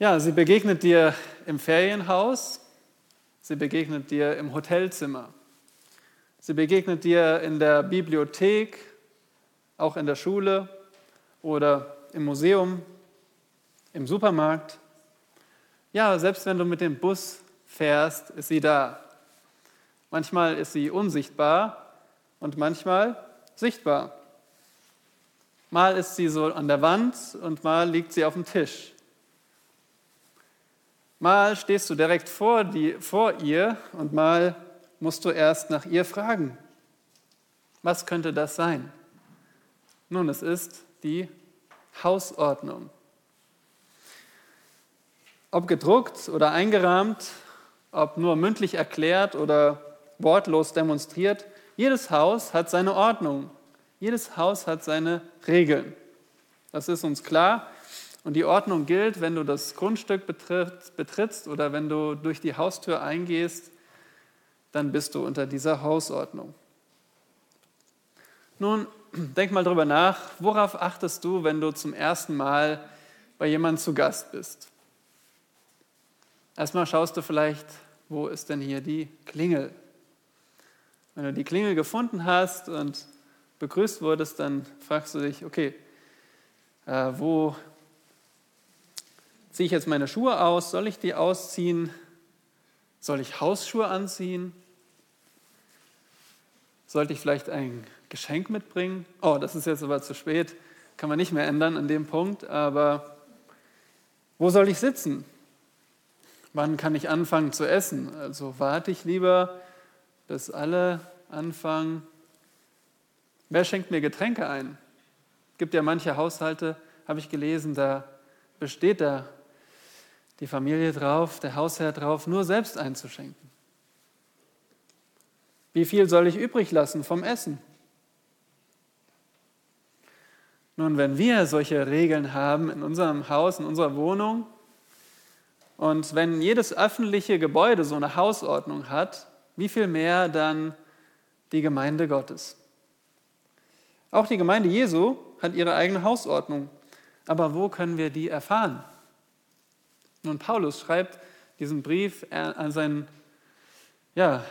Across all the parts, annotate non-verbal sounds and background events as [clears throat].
Ja, sie begegnet dir im Ferienhaus, sie begegnet dir im Hotelzimmer, sie begegnet dir in der Bibliothek, auch in der Schule oder im Museum, im Supermarkt. Ja, selbst wenn du mit dem Bus fährst, ist sie da. Manchmal ist sie unsichtbar und manchmal sichtbar. Mal ist sie so an der Wand und mal liegt sie auf dem Tisch. Mal stehst du direkt vor, die, vor ihr und mal musst du erst nach ihr fragen. Was könnte das sein? Nun, es ist die Hausordnung. Ob gedruckt oder eingerahmt, ob nur mündlich erklärt oder wortlos demonstriert, jedes Haus hat seine Ordnung. Jedes Haus hat seine Regeln. Das ist uns klar. Und die Ordnung gilt, wenn du das Grundstück betrittst oder wenn du durch die Haustür eingehst, dann bist du unter dieser Hausordnung. Nun, [clears throat] denk mal drüber nach, worauf achtest du, wenn du zum ersten Mal bei jemandem zu Gast bist? Erstmal schaust du vielleicht, wo ist denn hier die Klingel? Wenn du die Klingel gefunden hast und begrüßt wurdest, dann fragst du dich, okay, äh, wo ziehe ich jetzt meine Schuhe aus? Soll ich die ausziehen? Soll ich Hausschuhe anziehen? Sollte ich vielleicht ein Geschenk mitbringen? Oh, das ist jetzt aber zu spät. Kann man nicht mehr ändern an dem Punkt. Aber wo soll ich sitzen? Wann kann ich anfangen zu essen? Also warte ich lieber, bis alle anfangen. Wer schenkt mir Getränke ein? Es gibt ja manche Haushalte, habe ich gelesen, da besteht da die Familie drauf, der Hausherr drauf, nur selbst einzuschenken. Wie viel soll ich übrig lassen vom Essen? Nun, wenn wir solche Regeln haben in unserem Haus, in unserer Wohnung, und wenn jedes öffentliche Gebäude so eine Hausordnung hat, wie viel mehr dann die Gemeinde Gottes? Auch die Gemeinde Jesu hat ihre eigene Hausordnung. Aber wo können wir die erfahren? Nun, Paulus schreibt diesen Brief an seinen ja,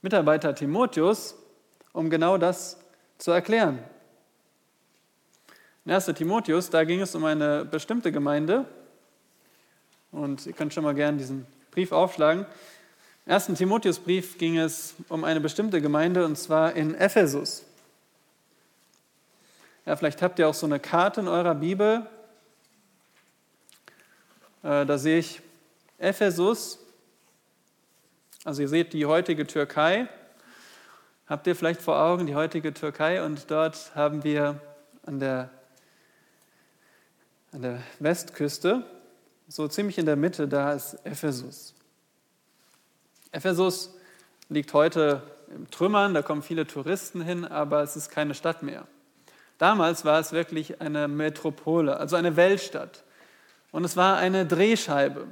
Mitarbeiter Timotheus, um genau das zu erklären. In 1. Timotheus, da ging es um eine bestimmte Gemeinde. Und ihr könnt schon mal gerne diesen Brief aufschlagen. Im 1. Timotheusbrief ging es um eine bestimmte Gemeinde, und zwar in Ephesus. Ja, vielleicht habt ihr auch so eine Karte in eurer Bibel. Äh, da sehe ich Ephesus also ihr seht die heutige Türkei. Habt ihr vielleicht vor Augen die heutige Türkei? Und dort haben wir an der, an der Westküste, so ziemlich in der Mitte, da ist Ephesus. Ephesus liegt heute im Trümmern, da kommen viele Touristen hin, aber es ist keine Stadt mehr. Damals war es wirklich eine Metropole, also eine Weltstadt. Und es war eine Drehscheibe.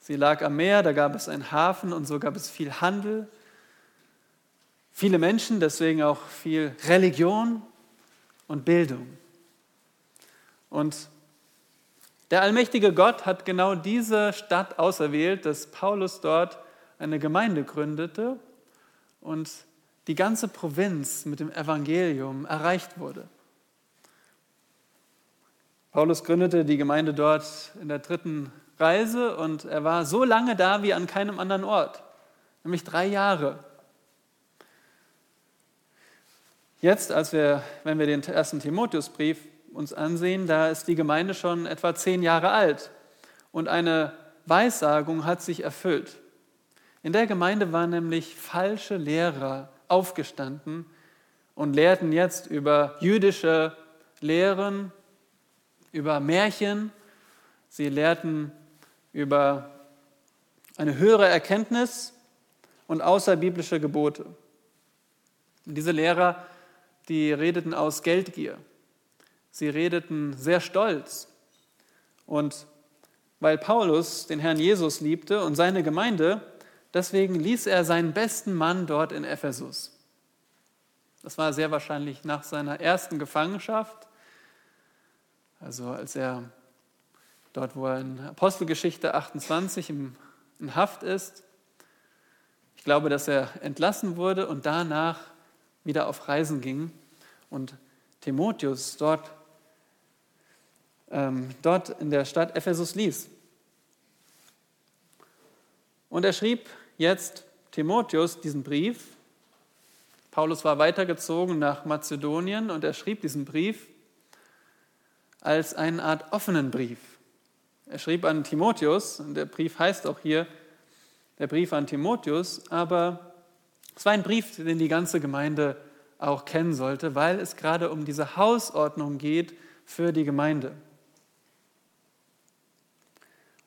Sie lag am Meer, da gab es einen Hafen und so gab es viel Handel, viele Menschen, deswegen auch viel Religion und Bildung. Und der allmächtige Gott hat genau diese Stadt auserwählt, dass Paulus dort eine Gemeinde gründete und die ganze Provinz mit dem Evangelium erreicht wurde. Paulus gründete die Gemeinde dort in der dritten Reise und er war so lange da wie an keinem anderen Ort, nämlich drei Jahre. Jetzt, als wir, wenn wir den ersten Timotheusbrief uns ansehen, da ist die Gemeinde schon etwa zehn Jahre alt und eine Weissagung hat sich erfüllt. In der Gemeinde waren nämlich falsche Lehrer aufgestanden und lehrten jetzt über jüdische Lehren, über Märchen. Sie lehrten über eine höhere Erkenntnis und außerbiblische Gebote. Und diese Lehrer, die redeten aus Geldgier. Sie redeten sehr stolz. Und weil Paulus den Herrn Jesus liebte und seine Gemeinde, deswegen ließ er seinen besten Mann dort in Ephesus. Das war sehr wahrscheinlich nach seiner ersten Gefangenschaft, also als er dort wo er in Apostelgeschichte 28 in Haft ist. Ich glaube, dass er entlassen wurde und danach wieder auf Reisen ging und Timotheus dort, ähm, dort in der Stadt Ephesus ließ. Und er schrieb jetzt Timotheus diesen Brief. Paulus war weitergezogen nach Mazedonien und er schrieb diesen Brief als eine Art offenen Brief. Er schrieb an Timotheus, und der Brief heißt auch hier der Brief an Timotheus, aber es war ein Brief, den die ganze Gemeinde auch kennen sollte, weil es gerade um diese Hausordnung geht für die Gemeinde.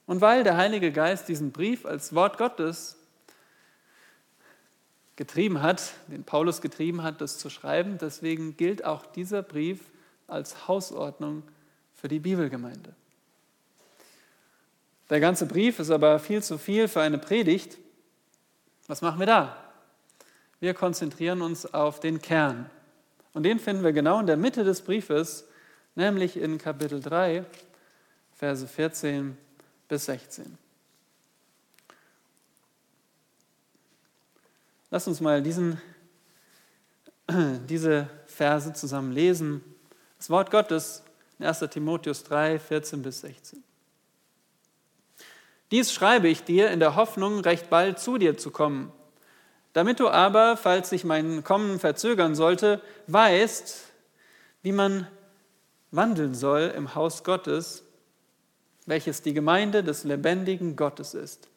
Und weil der Heilige Geist diesen Brief als Wort Gottes getrieben hat, den Paulus getrieben hat, das zu schreiben, deswegen gilt auch dieser Brief als Hausordnung für die Bibelgemeinde. Der ganze Brief ist aber viel zu viel für eine Predigt. Was machen wir da? Wir konzentrieren uns auf den Kern. Und den finden wir genau in der Mitte des Briefes, nämlich in Kapitel 3, Verse 14 bis 16. Lass uns mal diesen, [clears throat] diese Verse zusammen lesen. Das Wort Gottes in 1 Timotheus 3, 14 bis 16. Dies schreibe ich dir in der Hoffnung, recht bald zu dir zu kommen damit du aber, falls sich mein Kommen verzögern sollte, weißt, wie man wandeln soll im Haus Gottes, welches die Gemeinde des lebendigen Gottes ist,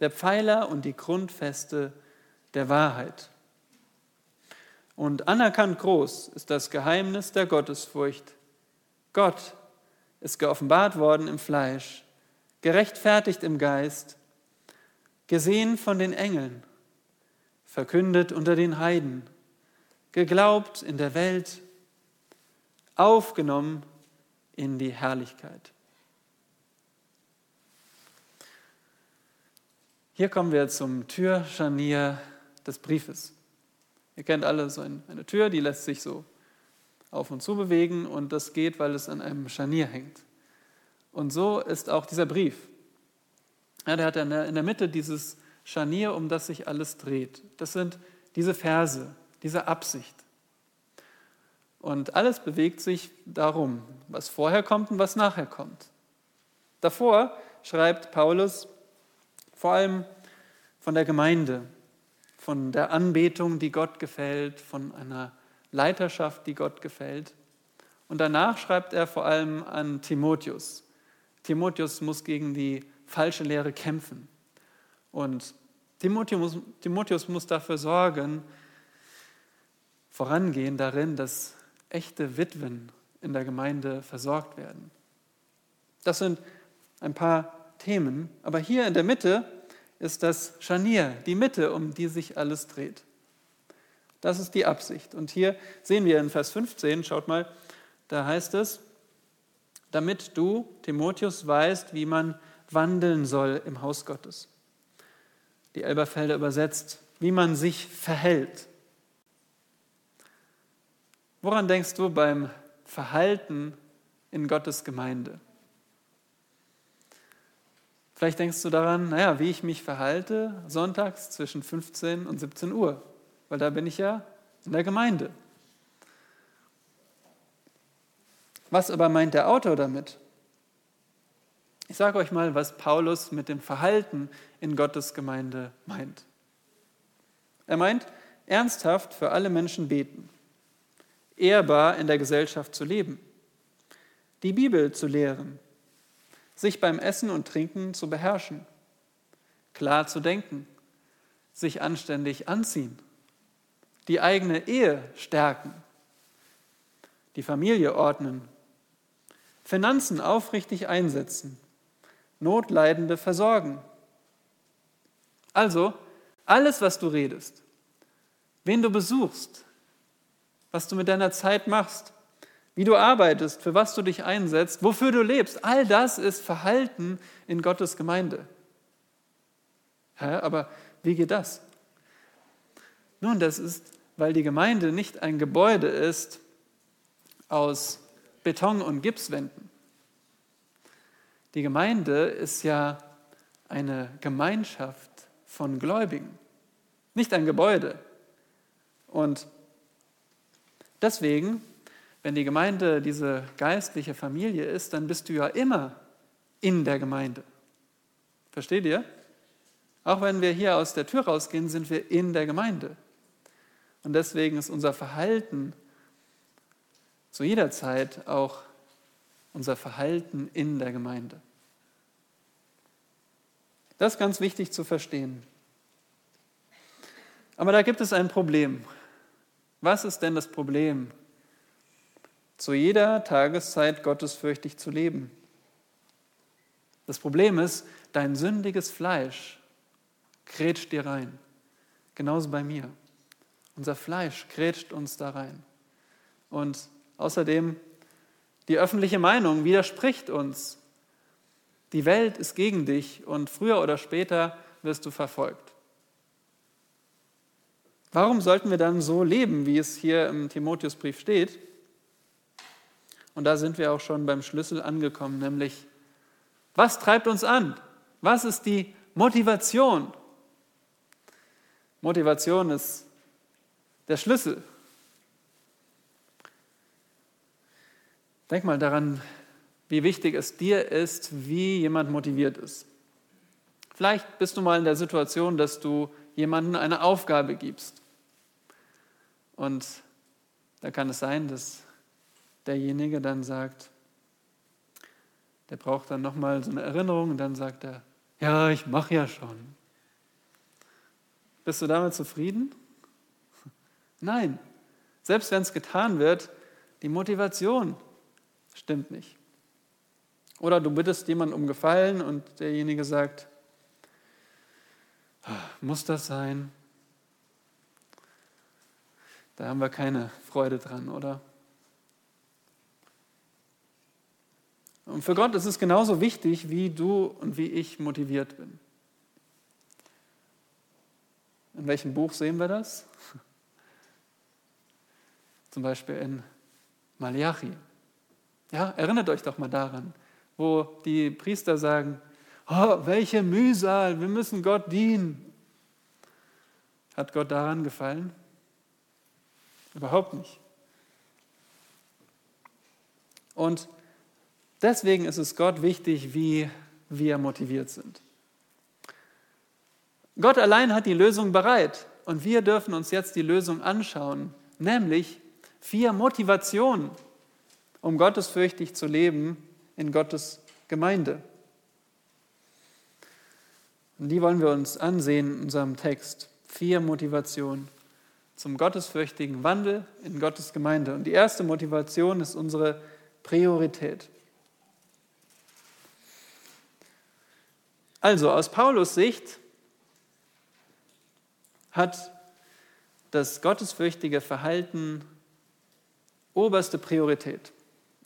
der Pfeiler und die Grundfeste der Wahrheit. Und anerkannt groß ist das Geheimnis der Gottesfurcht. Gott ist geoffenbart worden im Fleisch, gerechtfertigt im Geist, gesehen von den Engeln verkündet unter den Heiden, geglaubt in der Welt, aufgenommen in die Herrlichkeit. Hier kommen wir zum Türscharnier des Briefes. Ihr kennt alle so eine Tür, die lässt sich so auf und zu bewegen und das geht, weil es an einem Scharnier hängt. Und so ist auch dieser Brief. Ja, der hat in der Mitte dieses Scharnier, um das sich alles dreht. Das sind diese Verse, diese Absicht. Und alles bewegt sich darum, was vorher kommt und was nachher kommt. Davor schreibt Paulus vor allem von der Gemeinde, von der Anbetung, die Gott gefällt, von einer Leiterschaft, die Gott gefällt. Und danach schreibt er vor allem an Timotheus. Timotheus muss gegen die falsche Lehre kämpfen. Und Timotheus Timotheus muss dafür sorgen, vorangehen darin, dass echte Witwen in der Gemeinde versorgt werden. Das sind ein paar Themen, aber hier in der Mitte ist das Scharnier, die Mitte, um die sich alles dreht. Das ist die Absicht. Und hier sehen wir in Vers 15, schaut mal, da heißt es, damit du, Timotheus, weißt, wie man wandeln soll im Haus Gottes die Elberfelder übersetzt, wie man sich verhält. Woran denkst du beim Verhalten in Gottes Gemeinde? Vielleicht denkst du daran, naja, wie ich mich verhalte sonntags zwischen 15 und 17 Uhr, weil da bin ich ja in der Gemeinde. Was aber meint der Autor damit? Ich sage euch mal, was Paulus mit dem Verhalten in Gottes Gemeinde meint. Er meint, ernsthaft für alle Menschen beten, ehrbar in der Gesellschaft zu leben, die Bibel zu lehren, sich beim Essen und Trinken zu beherrschen, klar zu denken, sich anständig anziehen, die eigene Ehe stärken, die Familie ordnen, Finanzen aufrichtig einsetzen, Notleidende versorgen. Also, alles, was du redest, wen du besuchst, was du mit deiner Zeit machst, wie du arbeitest, für was du dich einsetzt, wofür du lebst, all das ist Verhalten in Gottes Gemeinde. Hä, aber wie geht das? Nun, das ist, weil die Gemeinde nicht ein Gebäude ist aus Beton und Gipswänden. Die Gemeinde ist ja eine Gemeinschaft von Gläubigen, nicht ein Gebäude. Und deswegen, wenn die Gemeinde diese geistliche Familie ist, dann bist du ja immer in der Gemeinde. Versteht ihr? Auch wenn wir hier aus der Tür rausgehen, sind wir in der Gemeinde. Und deswegen ist unser Verhalten zu jeder Zeit auch unser Verhalten in der Gemeinde. Das ist ganz wichtig zu verstehen. Aber da gibt es ein Problem. Was ist denn das Problem, zu jeder Tageszeit gottesfürchtig zu leben? Das Problem ist, dein sündiges Fleisch grätscht dir rein. Genauso bei mir. Unser Fleisch grätscht uns da rein. Und außerdem, die öffentliche Meinung widerspricht uns. Die Welt ist gegen dich und früher oder später wirst du verfolgt. Warum sollten wir dann so leben, wie es hier im Timotheusbrief steht? Und da sind wir auch schon beim Schlüssel angekommen, nämlich, was treibt uns an? Was ist die Motivation? Motivation ist der Schlüssel. Denk mal daran, wie wichtig es dir ist, wie jemand motiviert ist. Vielleicht bist du mal in der Situation, dass du jemandem eine Aufgabe gibst. Und da kann es sein, dass derjenige dann sagt, der braucht dann nochmal so eine Erinnerung und dann sagt er, ja, ich mache ja schon. Bist du damit zufrieden? Nein. Selbst wenn es getan wird, die Motivation stimmt nicht. Oder du bittest jemanden um Gefallen und derjenige sagt, ah, muss das sein? Da haben wir keine Freude dran, oder? Und für Gott ist es genauso wichtig, wie du und wie ich motiviert bin. In welchem Buch sehen wir das? Zum Beispiel in Malachi. Ja, erinnert euch doch mal daran, wo die Priester sagen, oh, welche Mühsal, wir müssen Gott dienen. Hat Gott daran gefallen? Überhaupt nicht. Und deswegen ist es Gott wichtig, wie wir motiviert sind. Gott allein hat die Lösung bereit und wir dürfen uns jetzt die Lösung anschauen, nämlich vier Motivationen, um gottesfürchtig zu leben in Gottes Gemeinde. Und die wollen wir uns ansehen in unserem Text. Vier Motivationen zum gottesfürchtigen Wandel in Gottes Gemeinde. Und die erste Motivation ist unsere Priorität. Also aus Paulus Sicht hat das gottesfürchtige Verhalten oberste Priorität.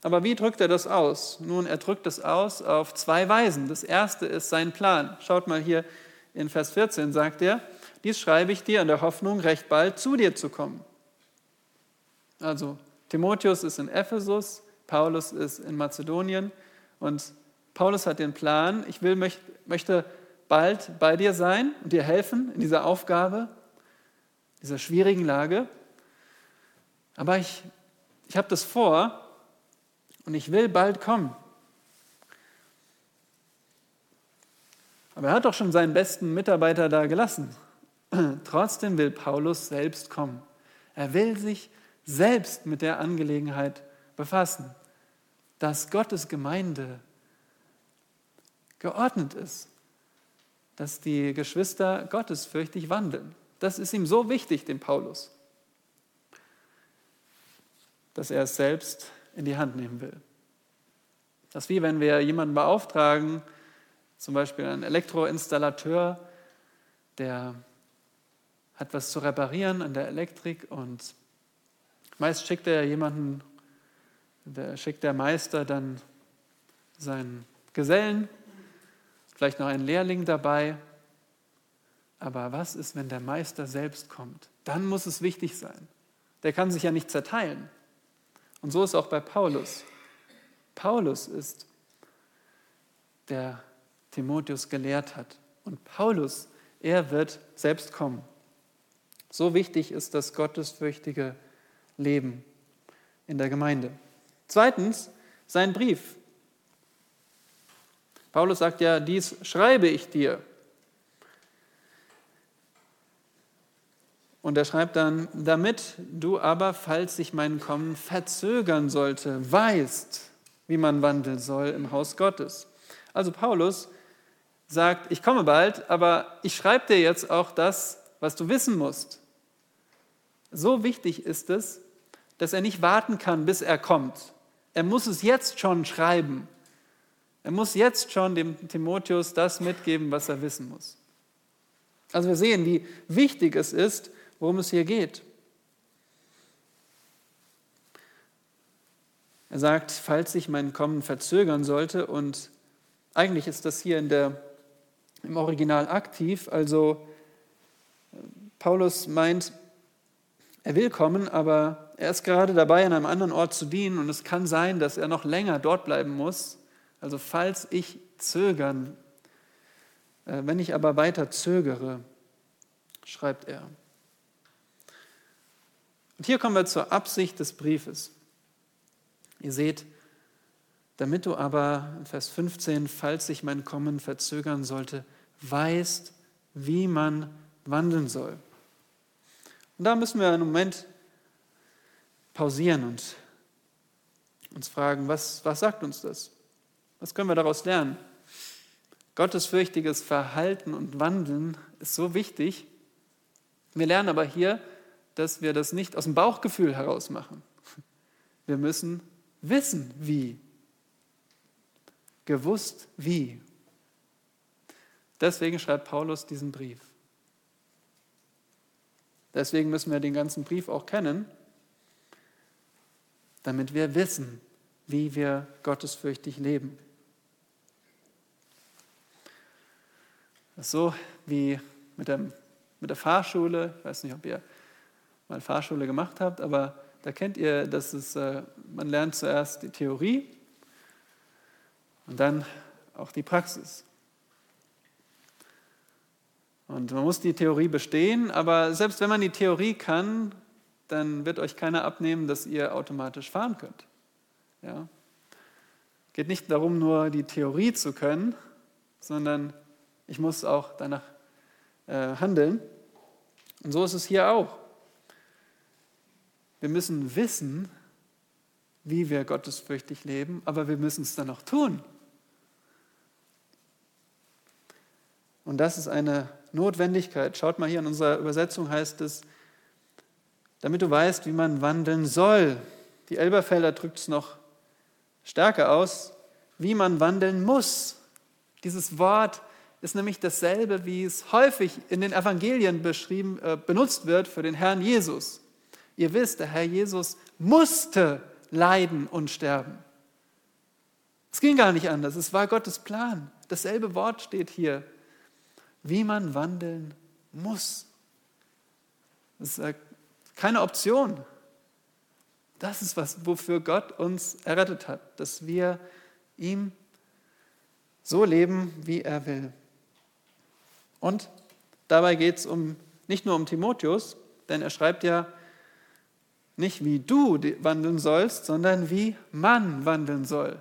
Aber wie drückt er das aus? Nun, er drückt es aus auf zwei Weisen. Das erste ist sein Plan. Schaut mal hier in Vers 14, sagt er, dies schreibe ich dir in der Hoffnung, recht bald zu dir zu kommen. Also Timotheus ist in Ephesus, Paulus ist in Mazedonien und Paulus hat den Plan, ich will, möchte bald bei dir sein und dir helfen in dieser Aufgabe, dieser schwierigen Lage. Aber ich, ich habe das vor und ich will bald kommen. Aber er hat doch schon seinen besten Mitarbeiter da gelassen. [clears throat] Trotzdem will Paulus selbst kommen. Er will sich selbst mit der Angelegenheit befassen, dass Gottes Gemeinde geordnet ist, dass die Geschwister gottesfürchtig wandeln. Das ist ihm so wichtig, dem Paulus, dass er es selbst in die Hand nehmen will. Das ist wie wenn wir jemanden beauftragen, zum Beispiel einen Elektroinstallateur, der hat was zu reparieren an der Elektrik und meist schickt er jemanden, der schickt der Meister dann seinen Gesellen, vielleicht noch einen Lehrling dabei aber was ist, wenn der Meister selbst kommt? Dann muss es wichtig sein. Der kann sich ja nicht zerteilen. Und so ist auch bei Paulus. Paulus ist der Timotheus gelehrt hat. Und Paulus, er wird selbst kommen. So wichtig ist das gottesfürchtige Leben in der Gemeinde. Zweitens, sein Brief. Paulus sagt ja, dies schreibe ich dir. Und er schreibt dann, damit du aber, falls sich mein Kommen verzögern sollte, weißt, wie man wandeln soll im Haus Gottes. Also Paulus sagt, ich komme bald, aber ich schreibe dir jetzt auch das, was du wissen musst. So wichtig ist es, dass er nicht warten kann, bis er kommt. Er muss es jetzt schon schreiben. Er muss jetzt schon dem Timotheus das mitgeben, was er wissen muss. Also wir sehen, wie wichtig es ist, worum es hier geht. Er sagt, falls sich mein Kommen verzögern sollte, und eigentlich ist das hier in der, im Original aktiv, also Paulus meint, er will kommen, aber er ist gerade dabei, an einem anderen Ort zu dienen und es kann sein, dass er noch länger dort bleiben muss. Also falls ich zögern, äh, wenn ich aber weiter zögere, schreibt er. Und hier kommen wir zur Absicht des Briefes. Ihr seht, damit du aber, Vers 15, falls sich mein Kommen verzögern sollte, weißt, wie man wandeln soll. Und da müssen wir einen Moment pausieren und uns fragen, was, was sagt uns das? Was können wir daraus lernen? Gottesfürchtiges Verhalten und Wandeln ist so wichtig. Wir lernen aber hier, dass wir das nicht aus dem Bauchgefühl heraus machen. Wir müssen wissen, wie. Gewusst, wie. Deswegen schreibt Paulus diesen Brief. Deswegen müssen wir den ganzen Brief auch kennen, damit wir wissen, wie wir gottesfürchtig leben. So wie mit, dem, mit der Fahrschule. Ich weiß nicht, ob ihr mal Fahrschule gemacht habt, aber da kennt ihr, dass es, äh, man lernt zuerst die Theorie und dann auch die Praxis. Und man muss die Theorie bestehen, aber selbst wenn man die Theorie kann, dann wird euch keiner abnehmen, dass ihr automatisch fahren könnt. Ja? Geht nicht darum, nur die Theorie zu können, sondern ich muss auch danach äh, handeln. Und so ist es hier auch. Wir müssen wissen, wie wir gottesfürchtig leben, aber wir müssen es dann auch tun. Und das ist eine Notwendigkeit. Schaut mal hier in unserer Übersetzung heißt es, damit du weißt, wie man wandeln soll. Die Elberfelder drückt es noch stärker aus, wie man wandeln muss. Dieses Wort ist nämlich dasselbe, wie es häufig in den Evangelien beschrieben, äh, benutzt wird für den Herrn Jesus. Ihr wisst, der Herr Jesus musste leiden und sterben. Es ging gar nicht anders, es war Gottes Plan. Dasselbe Wort steht hier, wie man wandeln muss. Das ist keine Option. Das ist was, wofür Gott uns errettet hat, dass wir ihm so leben, wie er will. Und dabei geht es um, nicht nur um Timotheus, denn er schreibt ja nicht wie du wandeln sollst, sondern wie man wandeln soll.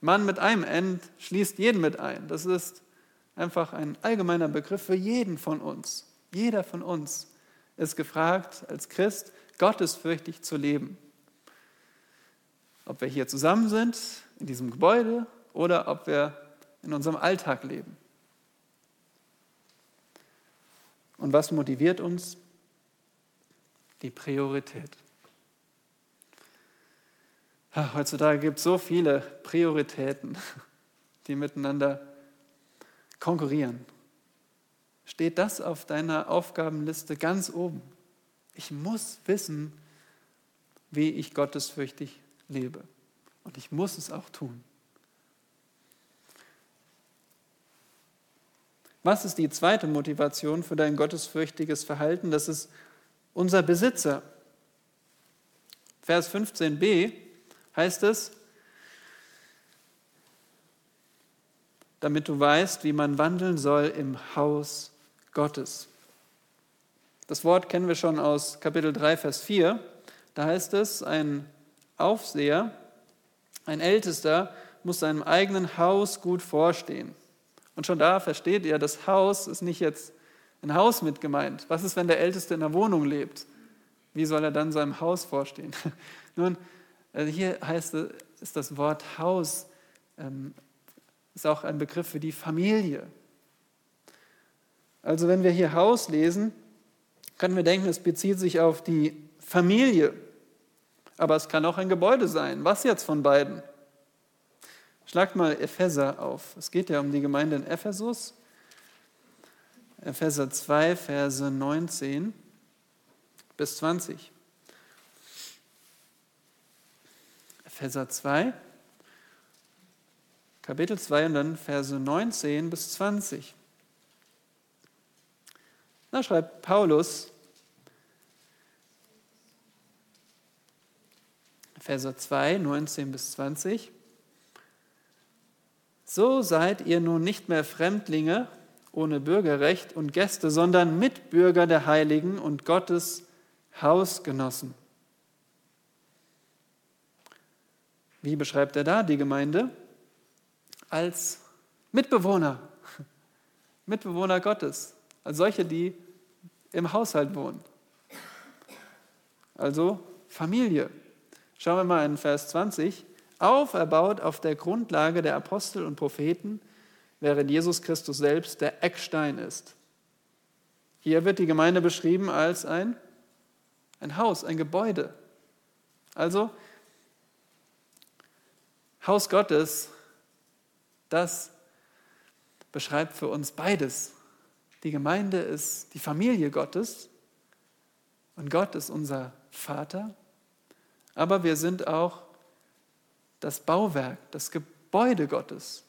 Mann mit einem End schließt jeden mit ein. Das ist einfach ein allgemeiner Begriff für jeden von uns. Jeder von uns ist gefragt, als Christ gottesfürchtig zu leben. Ob wir hier zusammen sind, in diesem Gebäude, oder ob wir in unserem Alltag leben. Und was motiviert uns? Die Priorität. Heutzutage gibt es so viele Prioritäten, [laughs] die miteinander konkurrieren. Steht das auf deiner Aufgabenliste ganz oben? Ich muss wissen, wie ich gottesfürchtig lebe. Und ich muss es auch tun. Was ist die zweite Motivation für dein gottesfürchtiges Verhalten? Das ist unser Besitzer. Vers 15b heißt es, damit du weißt, wie man wandeln soll im Haus Gottes. Das Wort kennen wir schon aus Kapitel 3, Vers 4. Da heißt es, ein Aufseher, ein Ältester muss seinem eigenen Haus gut vorstehen. Und schon da versteht ihr, das Haus ist nicht jetzt ein Haus mit gemeint. Was ist, wenn der Älteste in einer Wohnung lebt? Wie soll er dann seinem Haus vorstehen? [laughs] Nun, also hier heißt ist das Wort Haus, ähm, ist auch ein Begriff für die Familie. Also wenn wir hier Haus lesen, können wir denken, es bezieht sich auf die Familie. Aber es kann auch ein Gebäude sein. Was jetzt von beiden? Schlagt mal Epheser auf. Es geht ja um die Gemeinde in Ephesus. Epheser 2, Verse 19 bis 20. Epheser 2, Kapitel 2 und dann Verse 19 bis 20. Da schreibt Paulus, Epheser 2, 19 bis 20. So seid ihr nun nicht mehr Fremdlinge ohne Bürgerrecht und Gäste, sondern Mitbürger der Heiligen und Gottes Hausgenossen. Wie beschreibt er da die Gemeinde? Als Mitbewohner, [laughs] Mitbewohner Gottes, als solche, die im Haushalt wohnen. Also Familie. Schauen wir mal in Vers 20 auferbaut auf der Grundlage der Apostel und Propheten, während Jesus Christus selbst der Eckstein ist. Hier wird die Gemeinde beschrieben als ein, ein Haus, ein Gebäude. Also Haus Gottes, das beschreibt für uns beides. Die Gemeinde ist die Familie Gottes und Gott ist unser Vater, aber wir sind auch das Bauwerk, das Gebäude Gottes.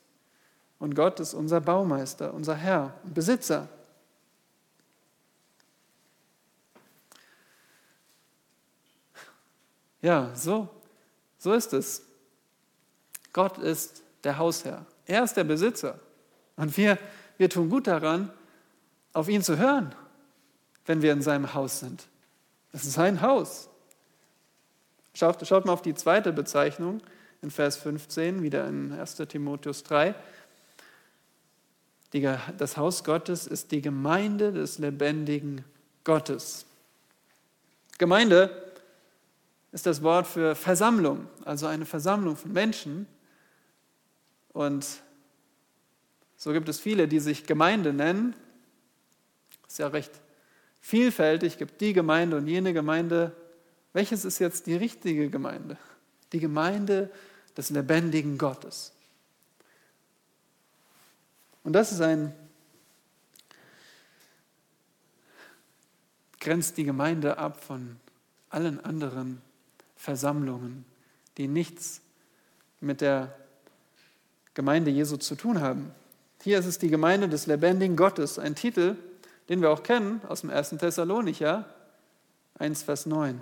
Und Gott ist unser Baumeister, unser Herr und Besitzer. Ja, so, so ist es. Gott ist der Hausherr. Er ist der Besitzer. Und wir, wir tun gut daran, auf ihn zu hören, wenn wir in seinem Haus sind. Es ist sein Haus. Schaut, schaut mal auf die zweite Bezeichnung in Vers 15, wieder in 1 Timotheus 3. Die, das Haus Gottes ist die Gemeinde des lebendigen Gottes. Gemeinde ist das Wort für Versammlung, also eine Versammlung von Menschen. Und so gibt es viele, die sich Gemeinde nennen. Ist ja recht vielfältig, gibt die Gemeinde und jene Gemeinde. Welches ist jetzt die richtige Gemeinde? Die Gemeinde des lebendigen Gottes. Und das ist ein, grenzt die Gemeinde ab von allen anderen Versammlungen, die nichts mit der Gemeinde Jesu zu tun haben. Hier ist es die Gemeinde des lebendigen Gottes, ein Titel, den wir auch kennen aus dem 1. Thessalonicher 1, Vers 9.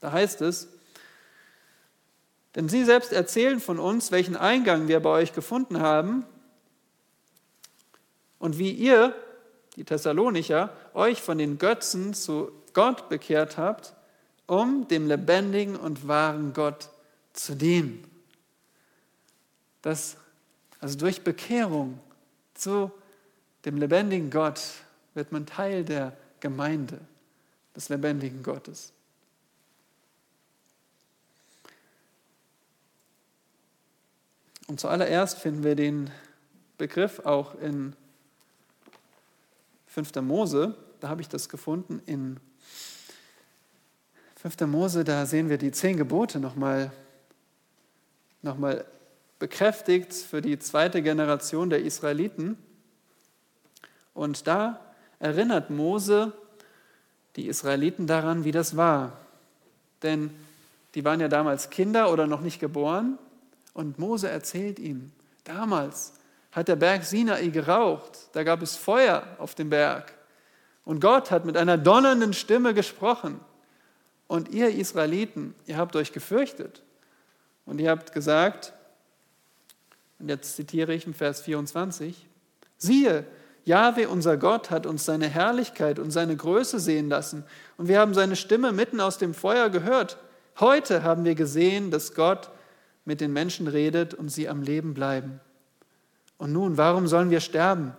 Da heißt es, denn sie selbst erzählen von uns, welchen Eingang wir bei euch gefunden haben und wie ihr, die Thessalonicher, euch von den Götzen zu Gott bekehrt habt, um dem lebendigen und wahren Gott zu dienen. Das, also durch Bekehrung zu dem lebendigen Gott wird man Teil der Gemeinde des lebendigen Gottes. Und zuallererst finden wir den Begriff auch in 5. Mose. Da habe ich das gefunden. In 5. Mose, da sehen wir die zehn Gebote nochmal noch mal bekräftigt für die zweite Generation der Israeliten. Und da erinnert Mose die Israeliten daran, wie das war. Denn die waren ja damals Kinder oder noch nicht geboren und Mose erzählt ihm, damals hat der Berg Sinai geraucht, da gab es Feuer auf dem Berg. Und Gott hat mit einer donnernden Stimme gesprochen. Und ihr Israeliten, ihr habt euch gefürchtet. Und ihr habt gesagt, Und jetzt zitiere ich im Vers 24. Siehe, Jahwe, unser Gott, hat uns seine Herrlichkeit und seine Größe sehen lassen. Und wir haben seine Stimme mitten aus dem Feuer gehört. Heute haben wir gesehen, dass Gott mit den Menschen redet und sie am Leben bleiben. Und nun, warum sollen wir sterben?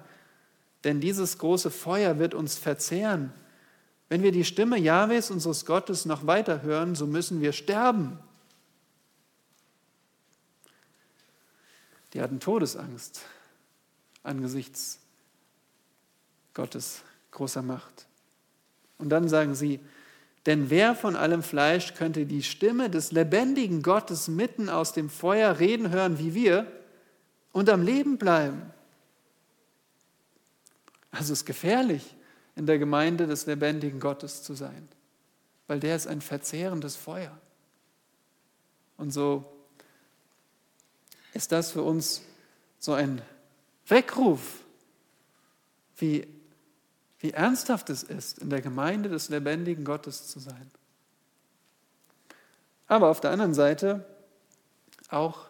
Denn dieses große Feuer wird uns verzehren. Wenn wir die Stimme Jahwes, unseres Gottes, noch weiter hören, so müssen wir sterben. Die hatten Todesangst angesichts Gottes großer Macht. Und dann sagen sie, denn wer von allem Fleisch könnte die Stimme des lebendigen Gottes mitten aus dem Feuer reden hören wie wir und am Leben bleiben? Also es ist gefährlich, in der Gemeinde des lebendigen Gottes zu sein, weil der ist ein verzehrendes Feuer. Und so ist das für uns so ein Weckruf, wie, wie ernsthaft es ist, in der Gemeinde des lebendigen Gottes zu sein. Aber auf der anderen Seite auch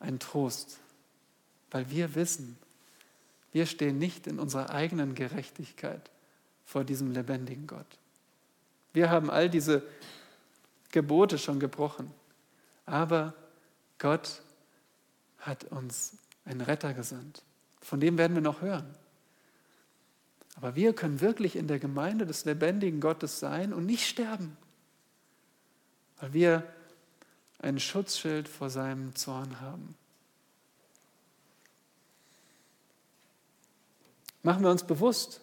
ein Trost, weil wir wissen, wir stehen nicht in unserer eigenen Gerechtigkeit vor diesem lebendigen Gott. Wir haben all diese Gebote schon gebrochen, aber Gott hat uns einen Retter gesandt. Von dem werden wir noch hören. Aber wir können wirklich in der Gemeinde des lebendigen Gottes sein und nicht sterben, weil wir ein Schutzschild vor seinem Zorn haben. Machen wir uns bewusst,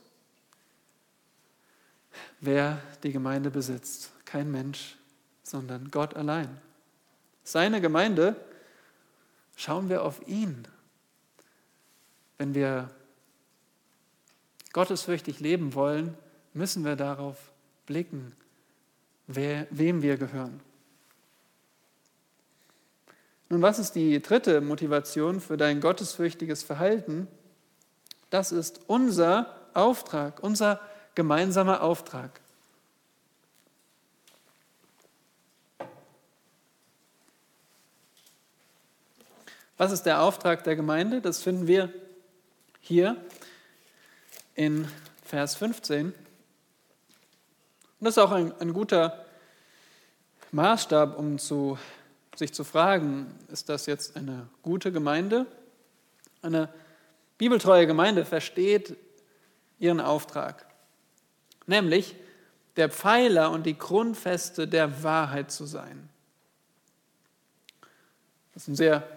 wer die Gemeinde besitzt. Kein Mensch, sondern Gott allein. Seine Gemeinde Schauen wir auf ihn. Wenn wir gottesfürchtig leben wollen, müssen wir darauf blicken, wer, wem wir gehören. Nun, was ist die dritte Motivation für dein gottesfürchtiges Verhalten? Das ist unser Auftrag, unser gemeinsamer Auftrag. Was ist der Auftrag der Gemeinde? Das finden wir hier in Vers 15. Und das ist auch ein, ein guter Maßstab, um zu, sich zu fragen, ist das jetzt eine gute Gemeinde? Eine bibeltreue Gemeinde versteht ihren Auftrag, nämlich der Pfeiler und die Grundfeste der Wahrheit zu sein. Das ist ein sehr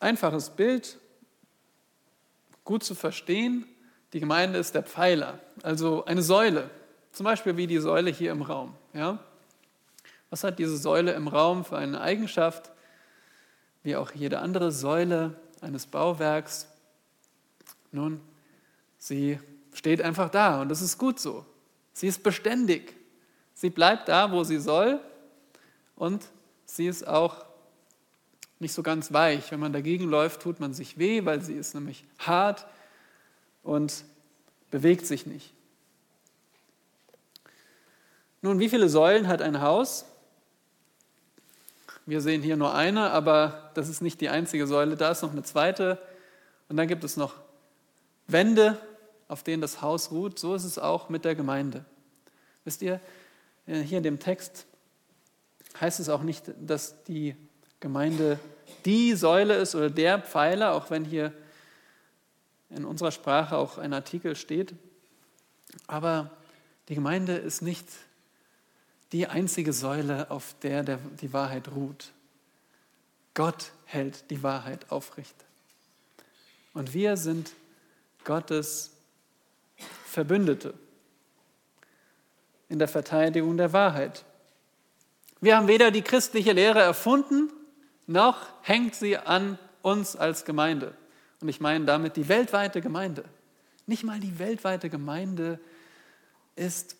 einfaches Bild, gut zu verstehen. Die Gemeinde ist der Pfeiler, also eine Säule, zum Beispiel wie die Säule hier im Raum. Ja? Was hat diese Säule im Raum für eine Eigenschaft? Wie auch jede andere Säule eines Bauwerks. Nun, sie steht einfach da und das ist gut so. Sie ist beständig. Sie bleibt da, wo sie soll und sie ist auch nicht so ganz weich. Wenn man dagegen läuft, tut man sich weh, weil sie ist nämlich hart und bewegt sich nicht. Nun, wie viele Säulen hat ein Haus? Wir sehen hier nur eine, aber das ist nicht die einzige Säule. Da ist noch eine zweite. Und dann gibt es noch Wände, auf denen das Haus ruht. So ist es auch mit der Gemeinde. Wisst ihr, hier in dem Text heißt es auch nicht, dass die Gemeinde die Säule ist oder der Pfeiler, auch wenn hier in unserer Sprache auch ein Artikel steht. Aber die Gemeinde ist nicht die einzige Säule, auf der, der die Wahrheit ruht. Gott hält die Wahrheit aufrecht. Und wir sind Gottes Verbündete in der Verteidigung der Wahrheit. Wir haben weder die christliche Lehre erfunden, noch hängt sie an uns als Gemeinde. Und ich meine damit die weltweite Gemeinde. Nicht mal die weltweite Gemeinde ist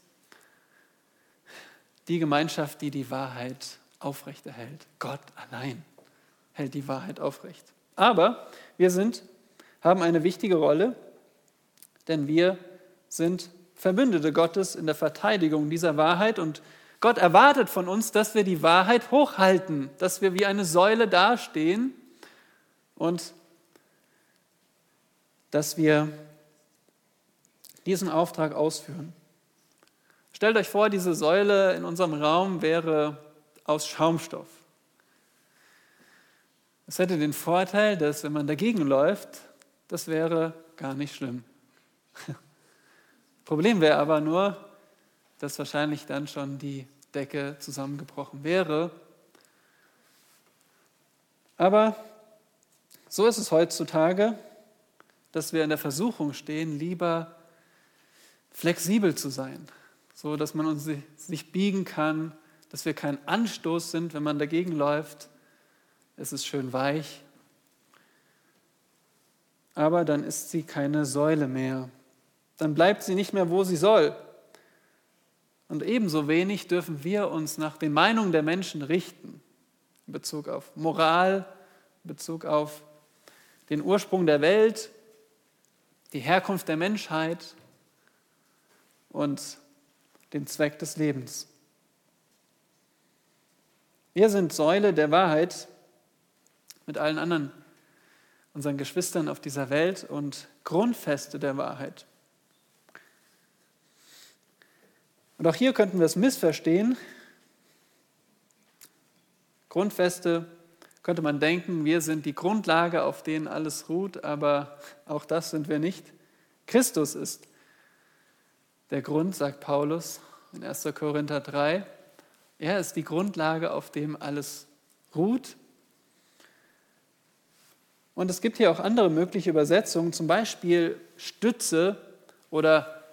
die Gemeinschaft, die die Wahrheit aufrechterhält. Gott allein hält die Wahrheit aufrecht. Aber wir sind, haben eine wichtige Rolle, denn wir sind Verbündete Gottes in der Verteidigung dieser Wahrheit und Gott erwartet von uns, dass wir die Wahrheit hochhalten, dass wir wie eine Säule dastehen und dass wir diesen Auftrag ausführen. Stellt euch vor, diese Säule in unserem Raum wäre aus Schaumstoff. Es hätte den Vorteil, dass wenn man dagegen läuft, das wäre gar nicht schlimm. [laughs] Problem wäre aber nur, dass wahrscheinlich dann schon die Decke zusammengebrochen wäre. Aber so ist es heutzutage, dass wir in der Versuchung stehen, lieber flexibel zu sein, so dass man uns sich biegen kann, dass wir kein Anstoß sind, wenn man dagegen läuft. Es ist schön weich, aber dann ist sie keine Säule mehr. Dann bleibt sie nicht mehr, wo sie soll. Und ebenso wenig dürfen wir uns nach den Meinungen der Menschen richten, in Bezug auf Moral, in Bezug auf den Ursprung der Welt, die Herkunft der Menschheit und den Zweck des Lebens. Wir sind Säule der Wahrheit mit allen anderen unseren Geschwistern auf dieser Welt und Grundfeste der Wahrheit. Und auch hier könnten wir es missverstehen. Grundfeste könnte man denken, wir sind die Grundlage, auf denen alles ruht, aber auch das sind wir nicht. Christus ist der Grund, sagt Paulus in 1. Korinther 3. Er ist die Grundlage, auf dem alles ruht und es gibt hier auch andere mögliche Übersetzungen, zum Beispiel Stütze oder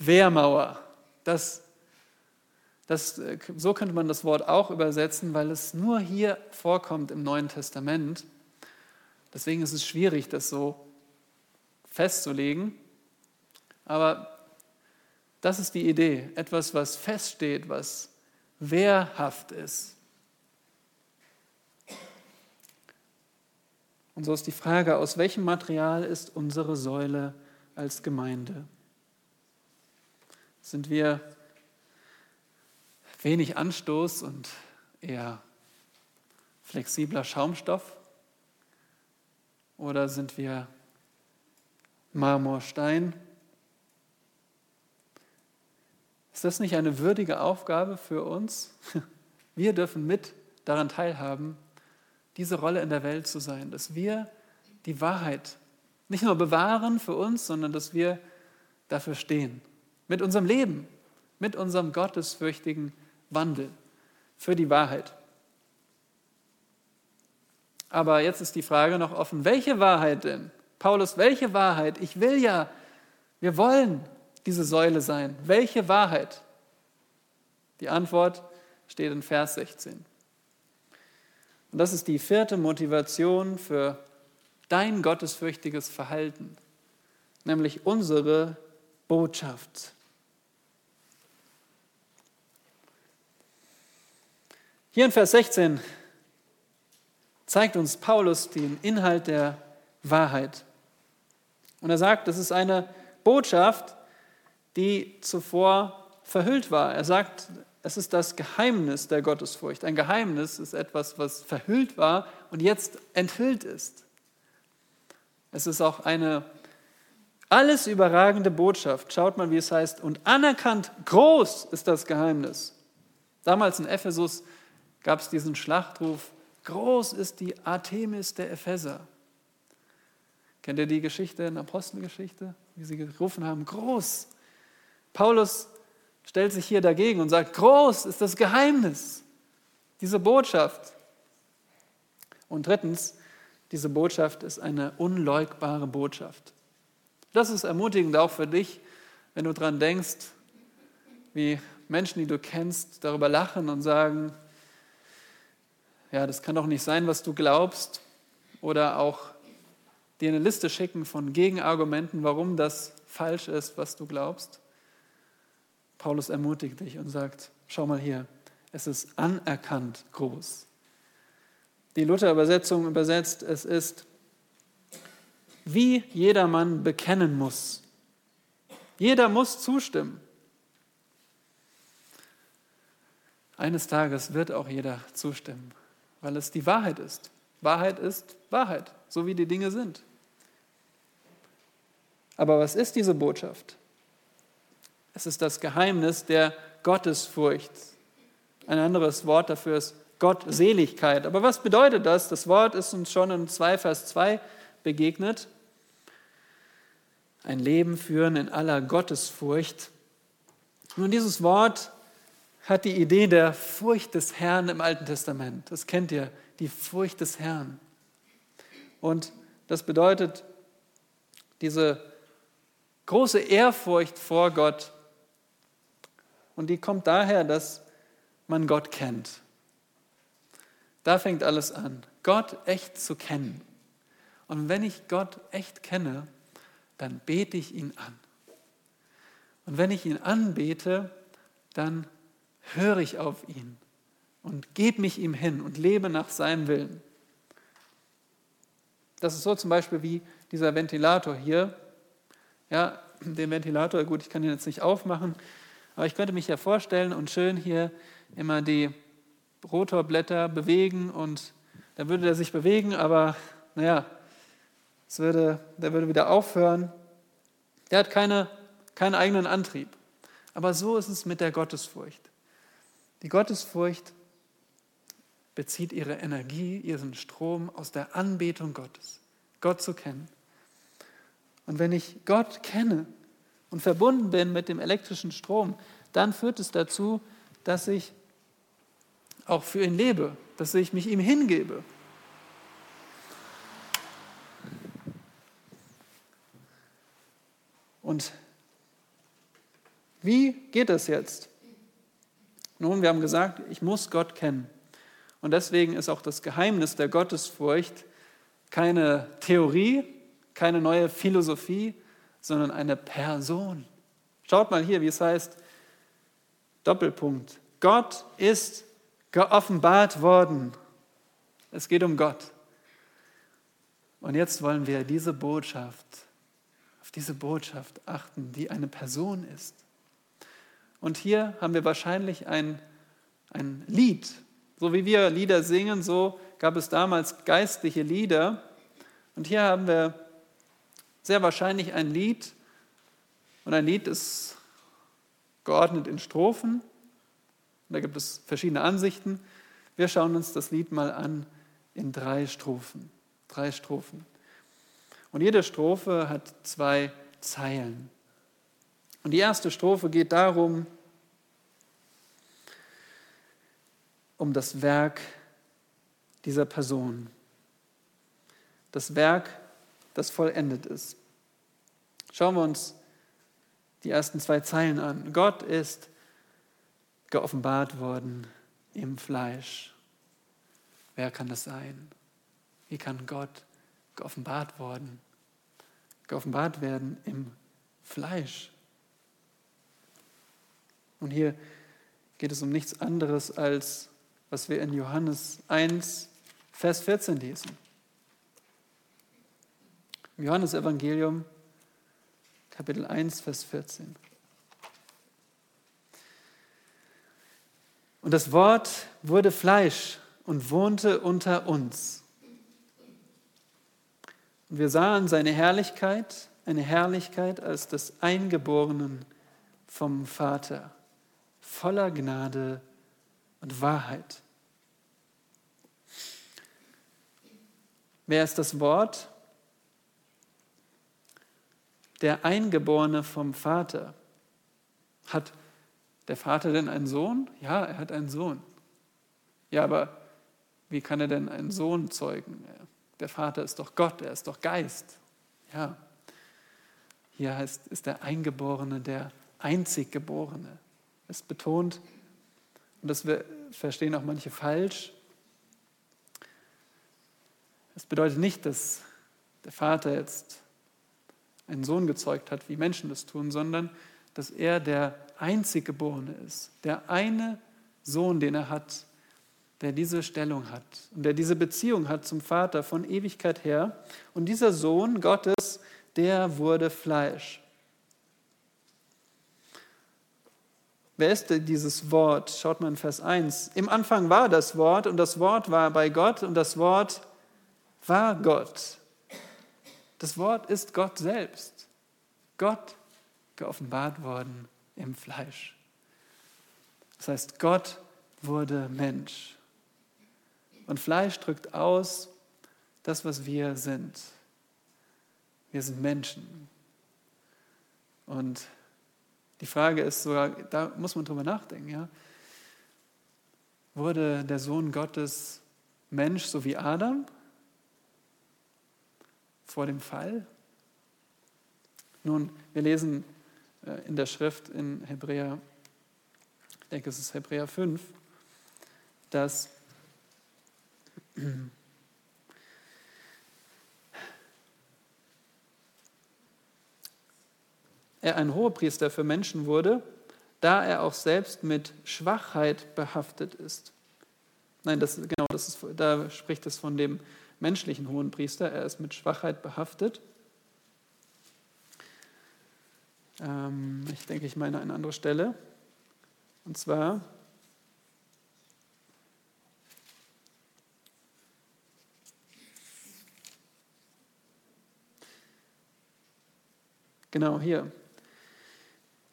Wehrmauer. Das, das, so könnte man das Wort auch übersetzen, weil es nur hier vorkommt im Neuen Testament. Deswegen ist es schwierig, das so festzulegen. Aber das ist die Idee. Etwas, was feststeht, was wehrhaft ist. Und so ist die Frage, aus welchem Material ist unsere Säule als Gemeinde? Sind wir wenig Anstoß und eher flexibler Schaumstoff? Oder sind wir Marmorstein? Ist das nicht eine würdige Aufgabe für uns? [laughs] Wir dürfen mit daran teilhaben, diese Rolle in der Welt zu sein, dass wir die Wahrheit nicht nur bewahren für uns, sondern dass wir dafür stehen. Mit unserem Leben, mit unserem gottesfürchtigen Wandel für die Wahrheit. Aber jetzt ist die Frage noch offen, welche Wahrheit denn? Paulus, welche Wahrheit? Ich will ja, wir wollen diese Säule sein. Welche Wahrheit? Die Antwort steht in Vers 16. Und das ist die vierte Motivation für dein gottesfürchtiges Verhalten, nämlich unsere Botschaft. Hier in Vers 16 zeigt uns Paulus den Inhalt der Wahrheit. Und er sagt, das ist eine Botschaft, die zuvor verhüllt war. Er sagt, es ist das Geheimnis der Gottesfurcht. Ein Geheimnis ist etwas, was verhüllt war und jetzt enthüllt ist. Es ist auch eine alles überragende Botschaft. Schaut mal, wie es heißt. Und anerkannt groß ist das Geheimnis. Damals in Ephesus gab es diesen Schlachtruf, groß ist die Artemis der Epheser. Kennt ihr die Geschichte in der Apostelgeschichte, wie sie gerufen haben, groß. Paulus stellt sich hier dagegen und sagt, groß ist das Geheimnis, diese Botschaft. Und drittens, diese Botschaft ist eine unleugbare Botschaft. Das ist ermutigend auch für dich, wenn du daran denkst, wie Menschen, die du kennst, darüber lachen und sagen, ja, das kann doch nicht sein, was du glaubst, oder auch dir eine Liste schicken von Gegenargumenten, warum das falsch ist, was du glaubst. Paulus ermutigt dich und sagt, schau mal hier, es ist anerkannt groß. Die Luther-Übersetzung übersetzt, es ist, wie jedermann bekennen muss. Jeder muss zustimmen. Eines Tages wird auch jeder zustimmen, weil es die Wahrheit ist. Wahrheit ist Wahrheit, so wie die Dinge sind. Aber was ist diese Botschaft? Es ist das Geheimnis der Gottesfurcht. Ein anderes Wort dafür ist Gottseligkeit. Aber was bedeutet das? Das Wort ist uns schon in 2 Vers 2 begegnet. Ein Leben führen in aller Gottesfurcht. Nun, dieses Wort hat die Idee der Furcht des Herrn im Alten Testament. Das kennt ihr, die Furcht des Herrn. Und das bedeutet diese große Ehrfurcht vor Gott. Und die kommt daher, dass man Gott kennt. Da fängt alles an, Gott echt zu kennen. Und wenn ich Gott echt kenne, dann bete ich ihn an. Und wenn ich ihn anbete, dann höre ich auf ihn und gebe mich ihm hin und lebe nach seinem Willen. Das ist so zum Beispiel wie dieser Ventilator hier. Ja, den Ventilator, gut, ich kann ihn jetzt nicht aufmachen, aber ich könnte mich ja vorstellen und schön hier immer die Rotorblätter bewegen und dann würde er sich bewegen, aber naja, es würde, der würde wieder aufhören. Der hat keine, keinen eigenen Antrieb. Aber so ist es mit der Gottesfurcht. Die Gottesfurcht bezieht ihre Energie, ihren Strom aus der Anbetung Gottes, Gott zu kennen. Und wenn ich Gott kenne und verbunden bin mit dem elektrischen Strom, dann führt es dazu, dass ich auch für ihn lebe, dass ich mich ihm hingebe. Und wie geht das jetzt? Nun, wir haben gesagt, ich muss Gott kennen. Und deswegen ist auch das Geheimnis der Gottesfurcht keine Theorie, keine neue Philosophie, sondern eine Person. Schaut mal hier, wie es heißt, Doppelpunkt. Gott ist geoffenbart worden. Es geht um Gott. Und jetzt wollen wir diese Botschaft, auf diese Botschaft achten, die eine Person ist. Und hier haben wir wahrscheinlich ein, ein Lied. So wie wir Lieder singen, so gab es damals geistliche Lieder. Und hier haben wir sehr wahrscheinlich ein Lied. Und ein Lied ist geordnet in Strophen. Da gibt es verschiedene Ansichten. Wir schauen uns das Lied mal an in drei Strophen. Drei Strophen. Und jede Strophe hat zwei Zeilen. Und die erste Strophe geht darum, um das Werk dieser Person. Das Werk, das vollendet ist. Schauen wir uns die ersten zwei Zeilen an. Gott ist geoffenbart worden im Fleisch. Wer kann das sein? Wie kann Gott geoffenbart worden? Geoffenbart werden im Fleisch. Und hier geht es um nichts anderes als, was wir in Johannes 1, Vers 14 lesen. Im Johannesevangelium, Kapitel 1, Vers 14. Und das Wort wurde Fleisch und wohnte unter uns. Und wir sahen seine Herrlichkeit, eine Herrlichkeit als des Eingeborenen vom Vater, voller Gnade und Wahrheit. Wer ist das Wort? Der Eingeborene vom Vater hat der Vater denn einen Sohn? Ja, er hat einen Sohn. Ja, aber wie kann er denn einen Sohn zeugen? Der Vater ist doch Gott, er ist doch Geist. Ja, hier heißt, ist der Eingeborene der Einziggeborene. Es betont, und das verstehen auch manche falsch, es bedeutet nicht, dass der Vater jetzt einen Sohn gezeugt hat, wie Menschen das tun, sondern dass er der Einziggeborene ist, der eine Sohn, den er hat, der diese Stellung hat und der diese Beziehung hat zum Vater von Ewigkeit her. Und dieser Sohn Gottes, der wurde Fleisch. Wer ist denn dieses Wort? Schaut mal in Vers 1. Im Anfang war das Wort und das Wort war bei Gott und das Wort war Gott. Das Wort ist Gott selbst. Gott geoffenbart worden im Fleisch. Das heißt, Gott wurde Mensch. Und Fleisch drückt aus das, was wir sind. Wir sind Menschen. Und die Frage ist sogar, da muss man drüber nachdenken, ja. Wurde der Sohn Gottes Mensch so wie Adam vor dem Fall? Nun, wir lesen äh, in der Schrift in Hebräer, ich denke es ist Hebräer 5, dass er ein Hohepriester für Menschen wurde, da er auch selbst mit Schwachheit behaftet ist. Nein, das, genau, das ist, da spricht es von dem menschlichen Hohenpriester. Er ist mit Schwachheit behaftet. Ähm, ich denke, ich meine eine andere Stelle. Und zwar Genau hier.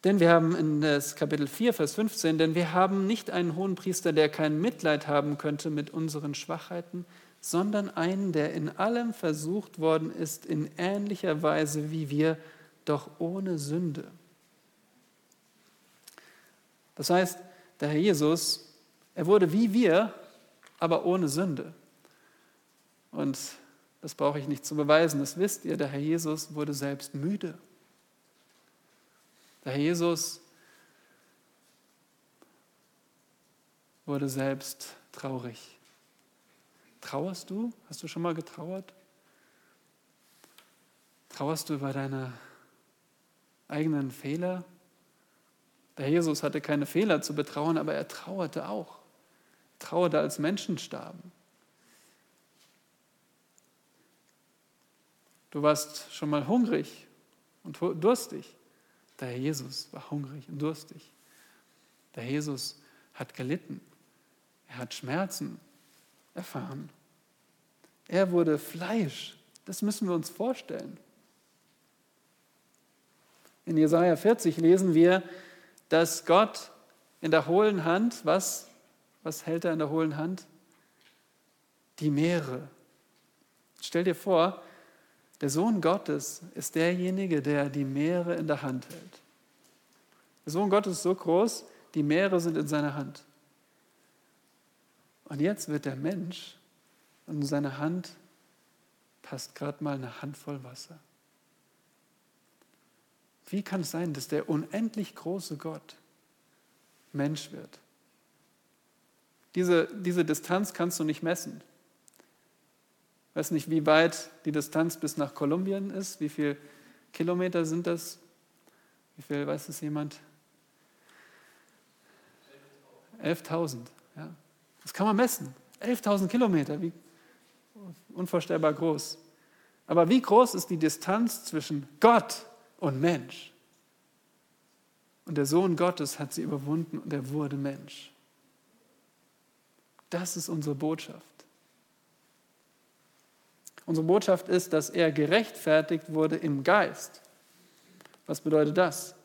Denn wir haben in das Kapitel 4, Vers 15, denn wir haben nicht einen hohen Priester, der kein Mitleid haben könnte mit unseren Schwachheiten, sondern einen, der in allem versucht worden ist, in ähnlicher Weise wie wir, doch ohne Sünde. Das heißt, der Herr Jesus, er wurde wie wir, aber ohne Sünde. Und das brauche ich nicht zu beweisen, das wisst ihr, der Herr Jesus wurde selbst müde. Der Herr Jesus wurde selbst traurig. Trauerst du? Hast du schon mal getrauert? Trauerst du über deine eigenen Fehler? Der Jesus hatte keine Fehler zu betrauern, aber er trauerte auch. Er trauerte, als Menschen starben. Du warst schon mal hungrig und durstig. Der Herr Jesus war hungrig und durstig. Der Herr Jesus hat gelitten. Er hat Schmerzen erfahren. Er wurde Fleisch. Das müssen wir uns vorstellen. In Jesaja 40 lesen wir, dass Gott in der hohlen Hand, was, was hält er in der hohlen Hand? Die Meere. Stell dir vor, der Sohn Gottes ist derjenige, der die Meere in der Hand hält. Der Sohn Gottes ist so groß, die Meere sind in seiner Hand. Und jetzt wird der Mensch und in seine Hand passt gerade mal eine Handvoll Wasser. Wie kann es sein, dass der unendlich große Gott Mensch wird? Diese, diese Distanz kannst du nicht messen. Weiß nicht, wie weit die Distanz bis nach Kolumbien ist. Wie viele Kilometer sind das? Wie viel weiß es jemand? 11.000. Ja. Das kann man messen. 11.000 Kilometer, wie unvorstellbar groß. Aber wie groß ist die Distanz zwischen Gott und Mensch? Und der Sohn Gottes hat sie überwunden und er wurde Mensch. Das ist unsere Botschaft. Unsere Botschaft ist, dass er gerechtfertigt wurde im Geist. Was bedeutet das?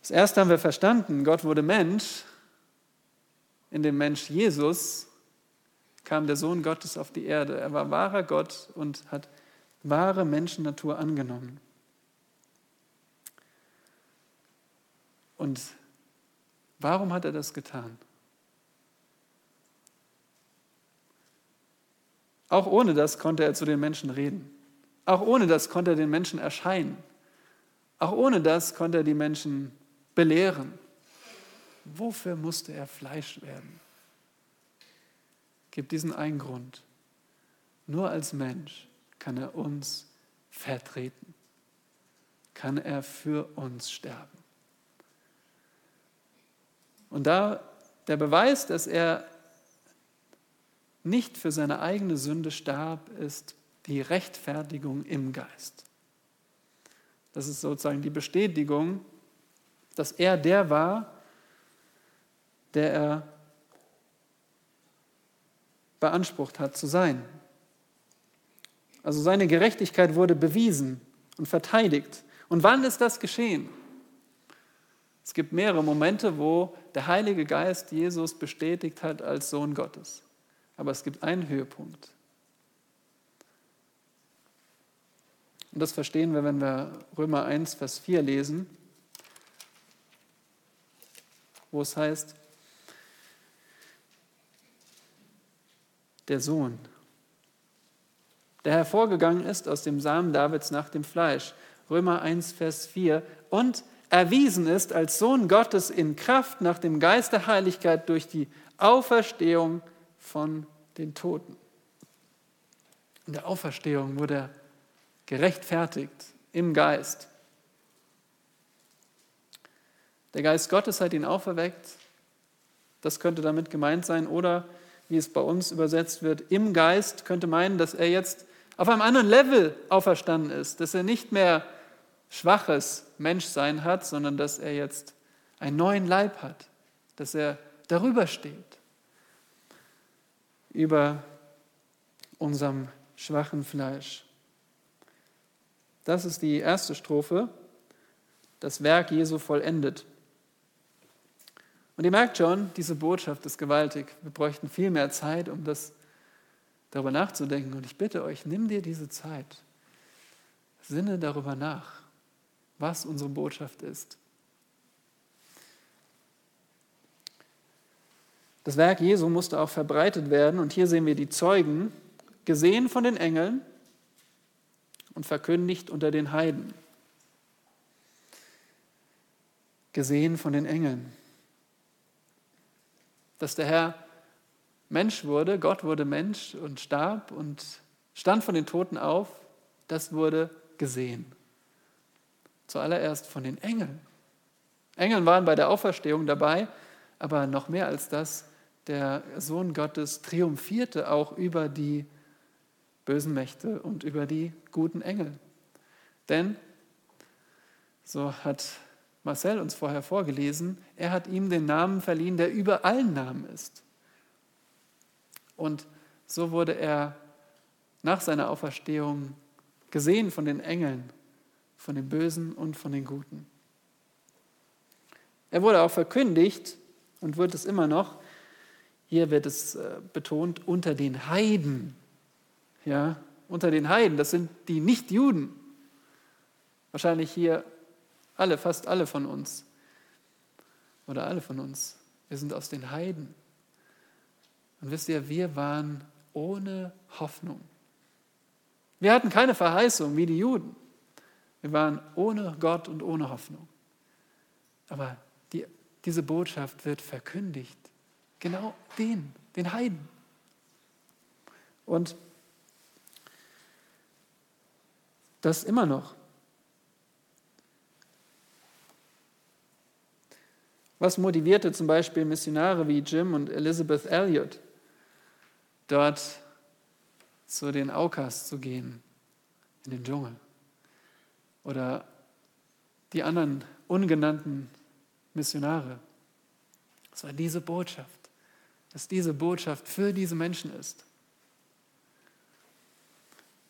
Das erste haben wir verstanden, Gott wurde Mensch. In dem Mensch Jesus kam der Sohn Gottes auf die Erde. Er war wahrer Gott und hat wahre Menschennatur angenommen. Und warum hat er das getan? Auch ohne das konnte er zu den Menschen reden. Auch ohne das konnte er den Menschen erscheinen. Auch ohne das konnte er die Menschen belehren. Wofür musste er Fleisch werden? Gibt diesen einen Grund. Nur als Mensch kann er uns vertreten. Kann er für uns sterben. Und da der Beweis, dass er nicht für seine eigene Sünde starb, ist die Rechtfertigung im Geist. Das ist sozusagen die Bestätigung, dass er der war, der er beansprucht hat zu sein. Also seine Gerechtigkeit wurde bewiesen und verteidigt. Und wann ist das geschehen? Es gibt mehrere Momente, wo der Heilige Geist Jesus bestätigt hat als Sohn Gottes. Aber es gibt einen Höhepunkt. Und das verstehen wir, wenn wir Römer 1, Vers 4 lesen, wo es heißt, der Sohn, der hervorgegangen ist aus dem Samen Davids nach dem Fleisch. Römer 1, Vers 4. Und erwiesen ist als Sohn Gottes in Kraft nach dem Geist der Heiligkeit durch die Auferstehung von den Toten. In der Auferstehung wurde er gerechtfertigt im Geist. Der Geist Gottes hat ihn auferweckt. Das könnte damit gemeint sein. Oder wie es bei uns übersetzt wird, im Geist könnte meinen, dass er jetzt auf einem anderen Level auferstanden ist, dass er nicht mehr schwaches Menschsein hat, sondern dass er jetzt einen neuen Leib hat, dass er darüber steht, über unserem schwachen Fleisch. Das ist die erste Strophe, das Werk Jesu vollendet. Und ihr merkt schon, diese Botschaft ist gewaltig. Wir bräuchten viel mehr Zeit, um das darüber nachzudenken. Und ich bitte euch, nimm dir diese Zeit. Sinne darüber nach, was unsere Botschaft ist. Das Werk Jesu musste auch verbreitet werden. Und hier sehen wir die Zeugen, gesehen von den Engeln und verkündigt unter den Heiden. Gesehen von den Engeln dass der Herr Mensch wurde, Gott wurde Mensch und starb und stand von den Toten auf, das wurde gesehen. Zuallererst von den Engeln. Engeln waren bei der Auferstehung dabei, aber noch mehr als das, der Sohn Gottes triumphierte auch über die bösen Mächte und über die guten Engel. Denn, so hat Marcel uns vorher vorgelesen, er hat ihm den Namen verliehen, der über allen Namen ist. Und so wurde er nach seiner Auferstehung gesehen von den Engeln, von den Bösen und von den Guten. Er wurde auch verkündigt und wird es immer noch, hier wird es äh, betont, unter den Heiden. Ja, unter den Heiden, das sind die Nichtjuden. Wahrscheinlich hier alle, fast alle von uns. Oder alle von uns. Wir sind aus den Heiden. Und wisst ihr, wir waren ohne Hoffnung. Wir hatten keine Verheißung wie die Juden. Wir waren ohne Gott und ohne Hoffnung. Aber die, diese Botschaft wird verkündigt. Genau den, den Heiden. Und das immer noch. Was motivierte zum Beispiel Missionare wie Jim und Elizabeth Elliot, dort zu den Aukas zu gehen, in den Dschungel? Oder die anderen ungenannten Missionare? Es war diese Botschaft, dass diese Botschaft für diese Menschen ist.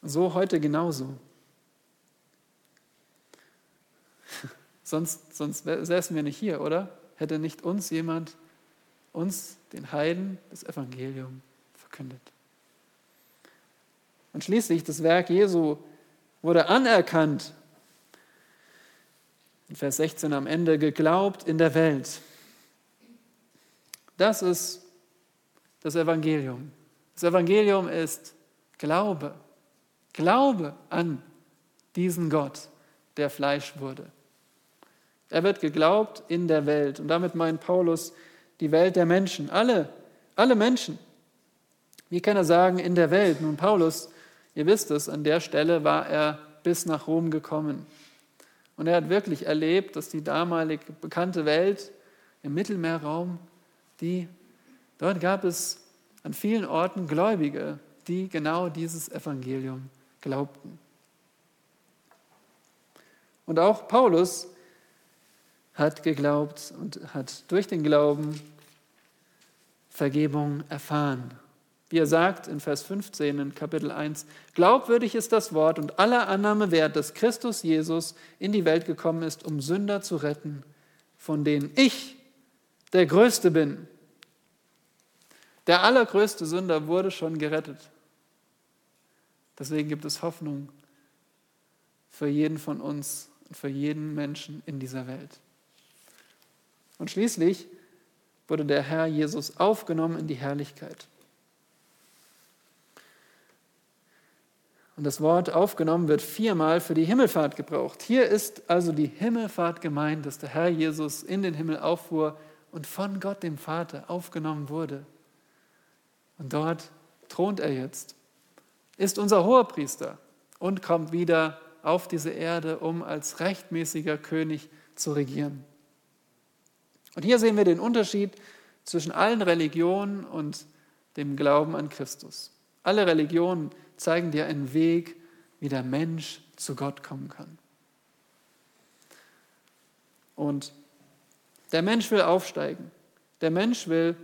So heute genauso. [laughs] sonst, sonst säßen wir nicht hier, oder? hätte nicht uns jemand, uns, den Heiden, das Evangelium verkündet. Und schließlich, das Werk Jesu wurde anerkannt. In Vers 16 am Ende, geglaubt in der Welt. Das ist das Evangelium. Das Evangelium ist Glaube. Glaube an diesen Gott, der Fleisch wurde. Er wird geglaubt in der Welt. Und damit meint Paulus die Welt der Menschen. Alle, alle Menschen. Wie kann er sagen, in der Welt? Nun, Paulus, ihr wisst es, an der Stelle war er bis nach Rom gekommen. Und er hat wirklich erlebt, dass die damalig bekannte Welt im Mittelmeerraum, die, dort gab es an vielen Orten Gläubige, die genau dieses Evangelium glaubten. Und auch Paulus hat geglaubt und hat durch den Glauben Vergebung erfahren. Wie er sagt in Vers 15 in Kapitel 1, glaubwürdig ist das Wort und aller Annahme wert, dass Christus Jesus in die Welt gekommen ist, um Sünder zu retten, von denen ich der Größte bin. Der allergrößte Sünder wurde schon gerettet. Deswegen gibt es Hoffnung für jeden von uns und für jeden Menschen in dieser Welt. Und schließlich wurde der Herr Jesus aufgenommen in die Herrlichkeit. Und das Wort aufgenommen wird viermal für die Himmelfahrt gebraucht. Hier ist also die Himmelfahrt gemeint, dass der Herr Jesus in den Himmel auffuhr und von Gott dem Vater aufgenommen wurde. Und dort thront er jetzt, ist unser Hoherpriester und kommt wieder auf diese Erde, um als rechtmäßiger König zu regieren. Und hier sehen wir den Unterschied zwischen allen Religionen und dem Glauben an Christus. Alle Religionen zeigen dir einen Weg, wie der Mensch zu Gott kommen kann. Und der Mensch will aufsteigen. Der Mensch will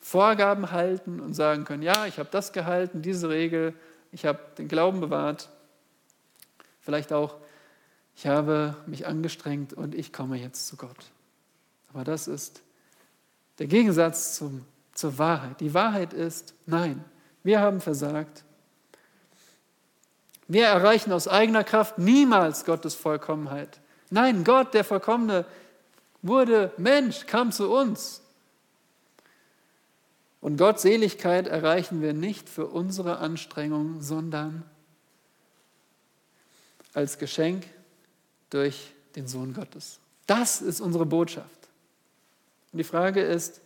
Vorgaben halten und sagen können, ja, ich habe das gehalten, diese Regel, ich habe den Glauben bewahrt. Vielleicht auch, ich habe mich angestrengt und ich komme jetzt zu Gott. Aber das ist der Gegensatz zum, zur Wahrheit. Die Wahrheit ist, nein, wir haben versagt. Wir erreichen aus eigener Kraft niemals Gottes Vollkommenheit. Nein, Gott, der Vollkommene, wurde Mensch, kam zu uns. Und Gottseligkeit erreichen wir nicht für unsere Anstrengung, sondern als Geschenk durch den Sohn Gottes. Das ist unsere Botschaft. Und die Frage ist,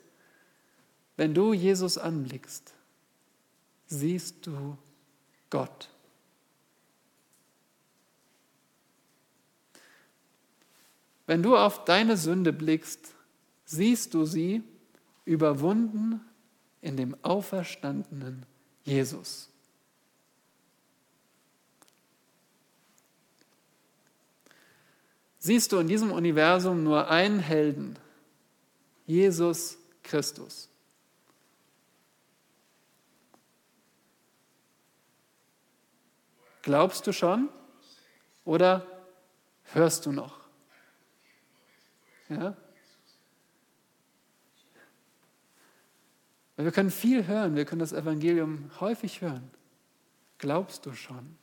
wenn du Jesus anblickst, siehst du Gott. Wenn du auf deine Sünde blickst, siehst du sie überwunden in dem auferstandenen Jesus. Siehst du in diesem Universum nur einen Helden, Jesus Christus. Glaubst du schon oder hörst du noch? Ja? Weil wir können viel hören, wir können das Evangelium häufig hören. Glaubst du schon?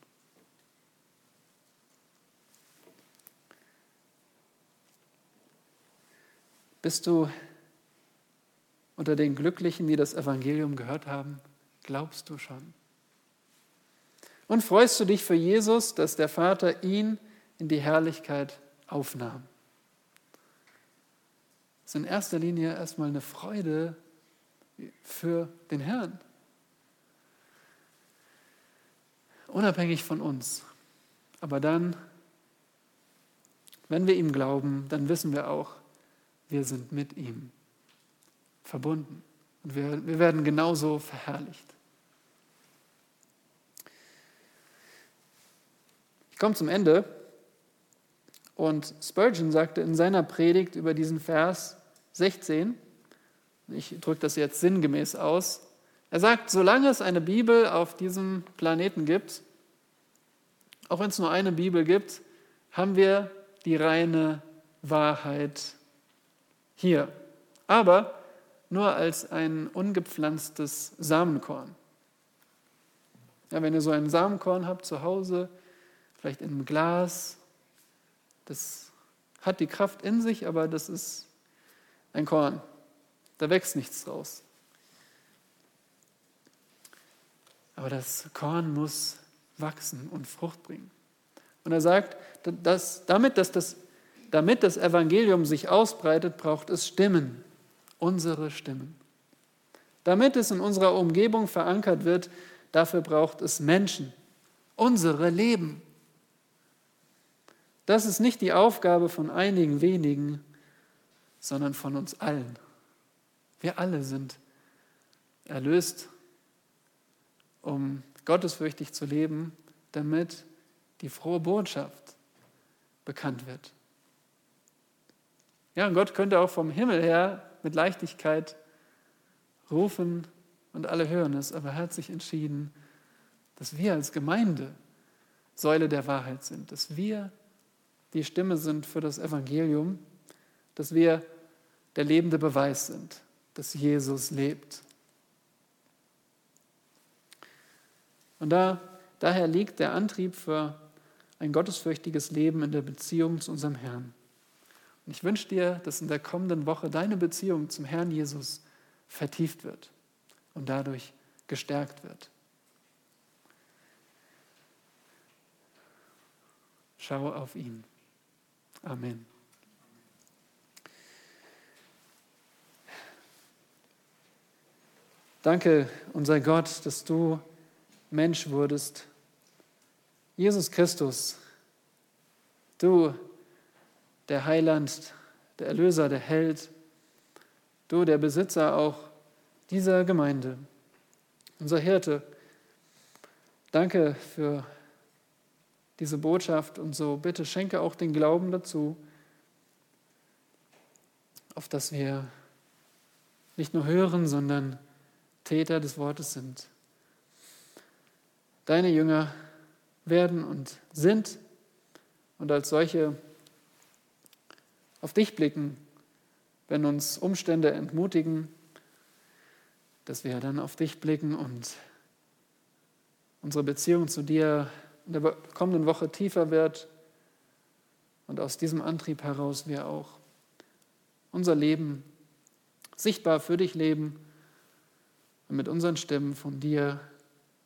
Bist du unter den Glücklichen, die das Evangelium gehört haben? Glaubst du schon? Und freust du dich für Jesus, dass der Vater ihn in die Herrlichkeit aufnahm? Das ist in erster Linie erstmal eine Freude für den Herrn. Unabhängig von uns. Aber dann, wenn wir ihm glauben, dann wissen wir auch, wir sind mit ihm verbunden. Und wir, wir werden genauso verherrlicht. Ich komme zum Ende. Und Spurgeon sagte in seiner Predigt über diesen Vers 16, ich drücke das jetzt sinngemäß aus, er sagt, solange es eine Bibel auf diesem Planeten gibt, auch wenn es nur eine Bibel gibt, haben wir die reine Wahrheit hier. Aber nur als ein ungepflanztes Samenkorn. Ja, wenn ihr so ein Samenkorn habt zu Hause, vielleicht in einem Glas, das hat die Kraft in sich, aber das ist ein Korn. Da wächst nichts draus. Aber das Korn muss wachsen und Frucht bringen. Und er sagt, dass damit, dass das, damit das Evangelium sich ausbreitet, braucht es Stimmen unsere Stimmen. Damit es in unserer Umgebung verankert wird, dafür braucht es Menschen, unsere Leben. Das ist nicht die Aufgabe von einigen wenigen, sondern von uns allen. Wir alle sind erlöst, um gottesfürchtig zu leben, damit die frohe Botschaft bekannt wird. Ja, und Gott könnte auch vom Himmel her mit Leichtigkeit rufen, und alle hören es, aber er hat sich entschieden, dass wir als Gemeinde Säule der Wahrheit sind, dass wir die Stimme sind für das Evangelium, dass wir der lebende Beweis sind, dass Jesus lebt. Und da, daher liegt der Antrieb für ein gottesfürchtiges Leben in der Beziehung zu unserem Herrn. Und ich wünsche dir, dass in der kommenden Woche deine Beziehung zum Herrn Jesus vertieft wird und dadurch gestärkt wird. Schau auf ihn. Amen. Danke, unser Gott, dass du Mensch wurdest. Jesus Christus, du, der Heiland, der Erlöser, der Held, du, der Besitzer auch dieser Gemeinde, unser Hirte. Danke für diese Botschaft und so bitte schenke auch den Glauben dazu, auf dass wir nicht nur hören, sondern Täter des Wortes sind. Deine Jünger werden und sind und als solche auf dich blicken, wenn uns Umstände entmutigen, dass wir dann auf dich blicken und unsere Beziehung zu dir in der kommenden Woche tiefer wird und aus diesem Antrieb heraus wir auch unser Leben sichtbar für dich leben und mit unseren Stimmen von dir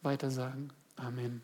weitersagen. Amen.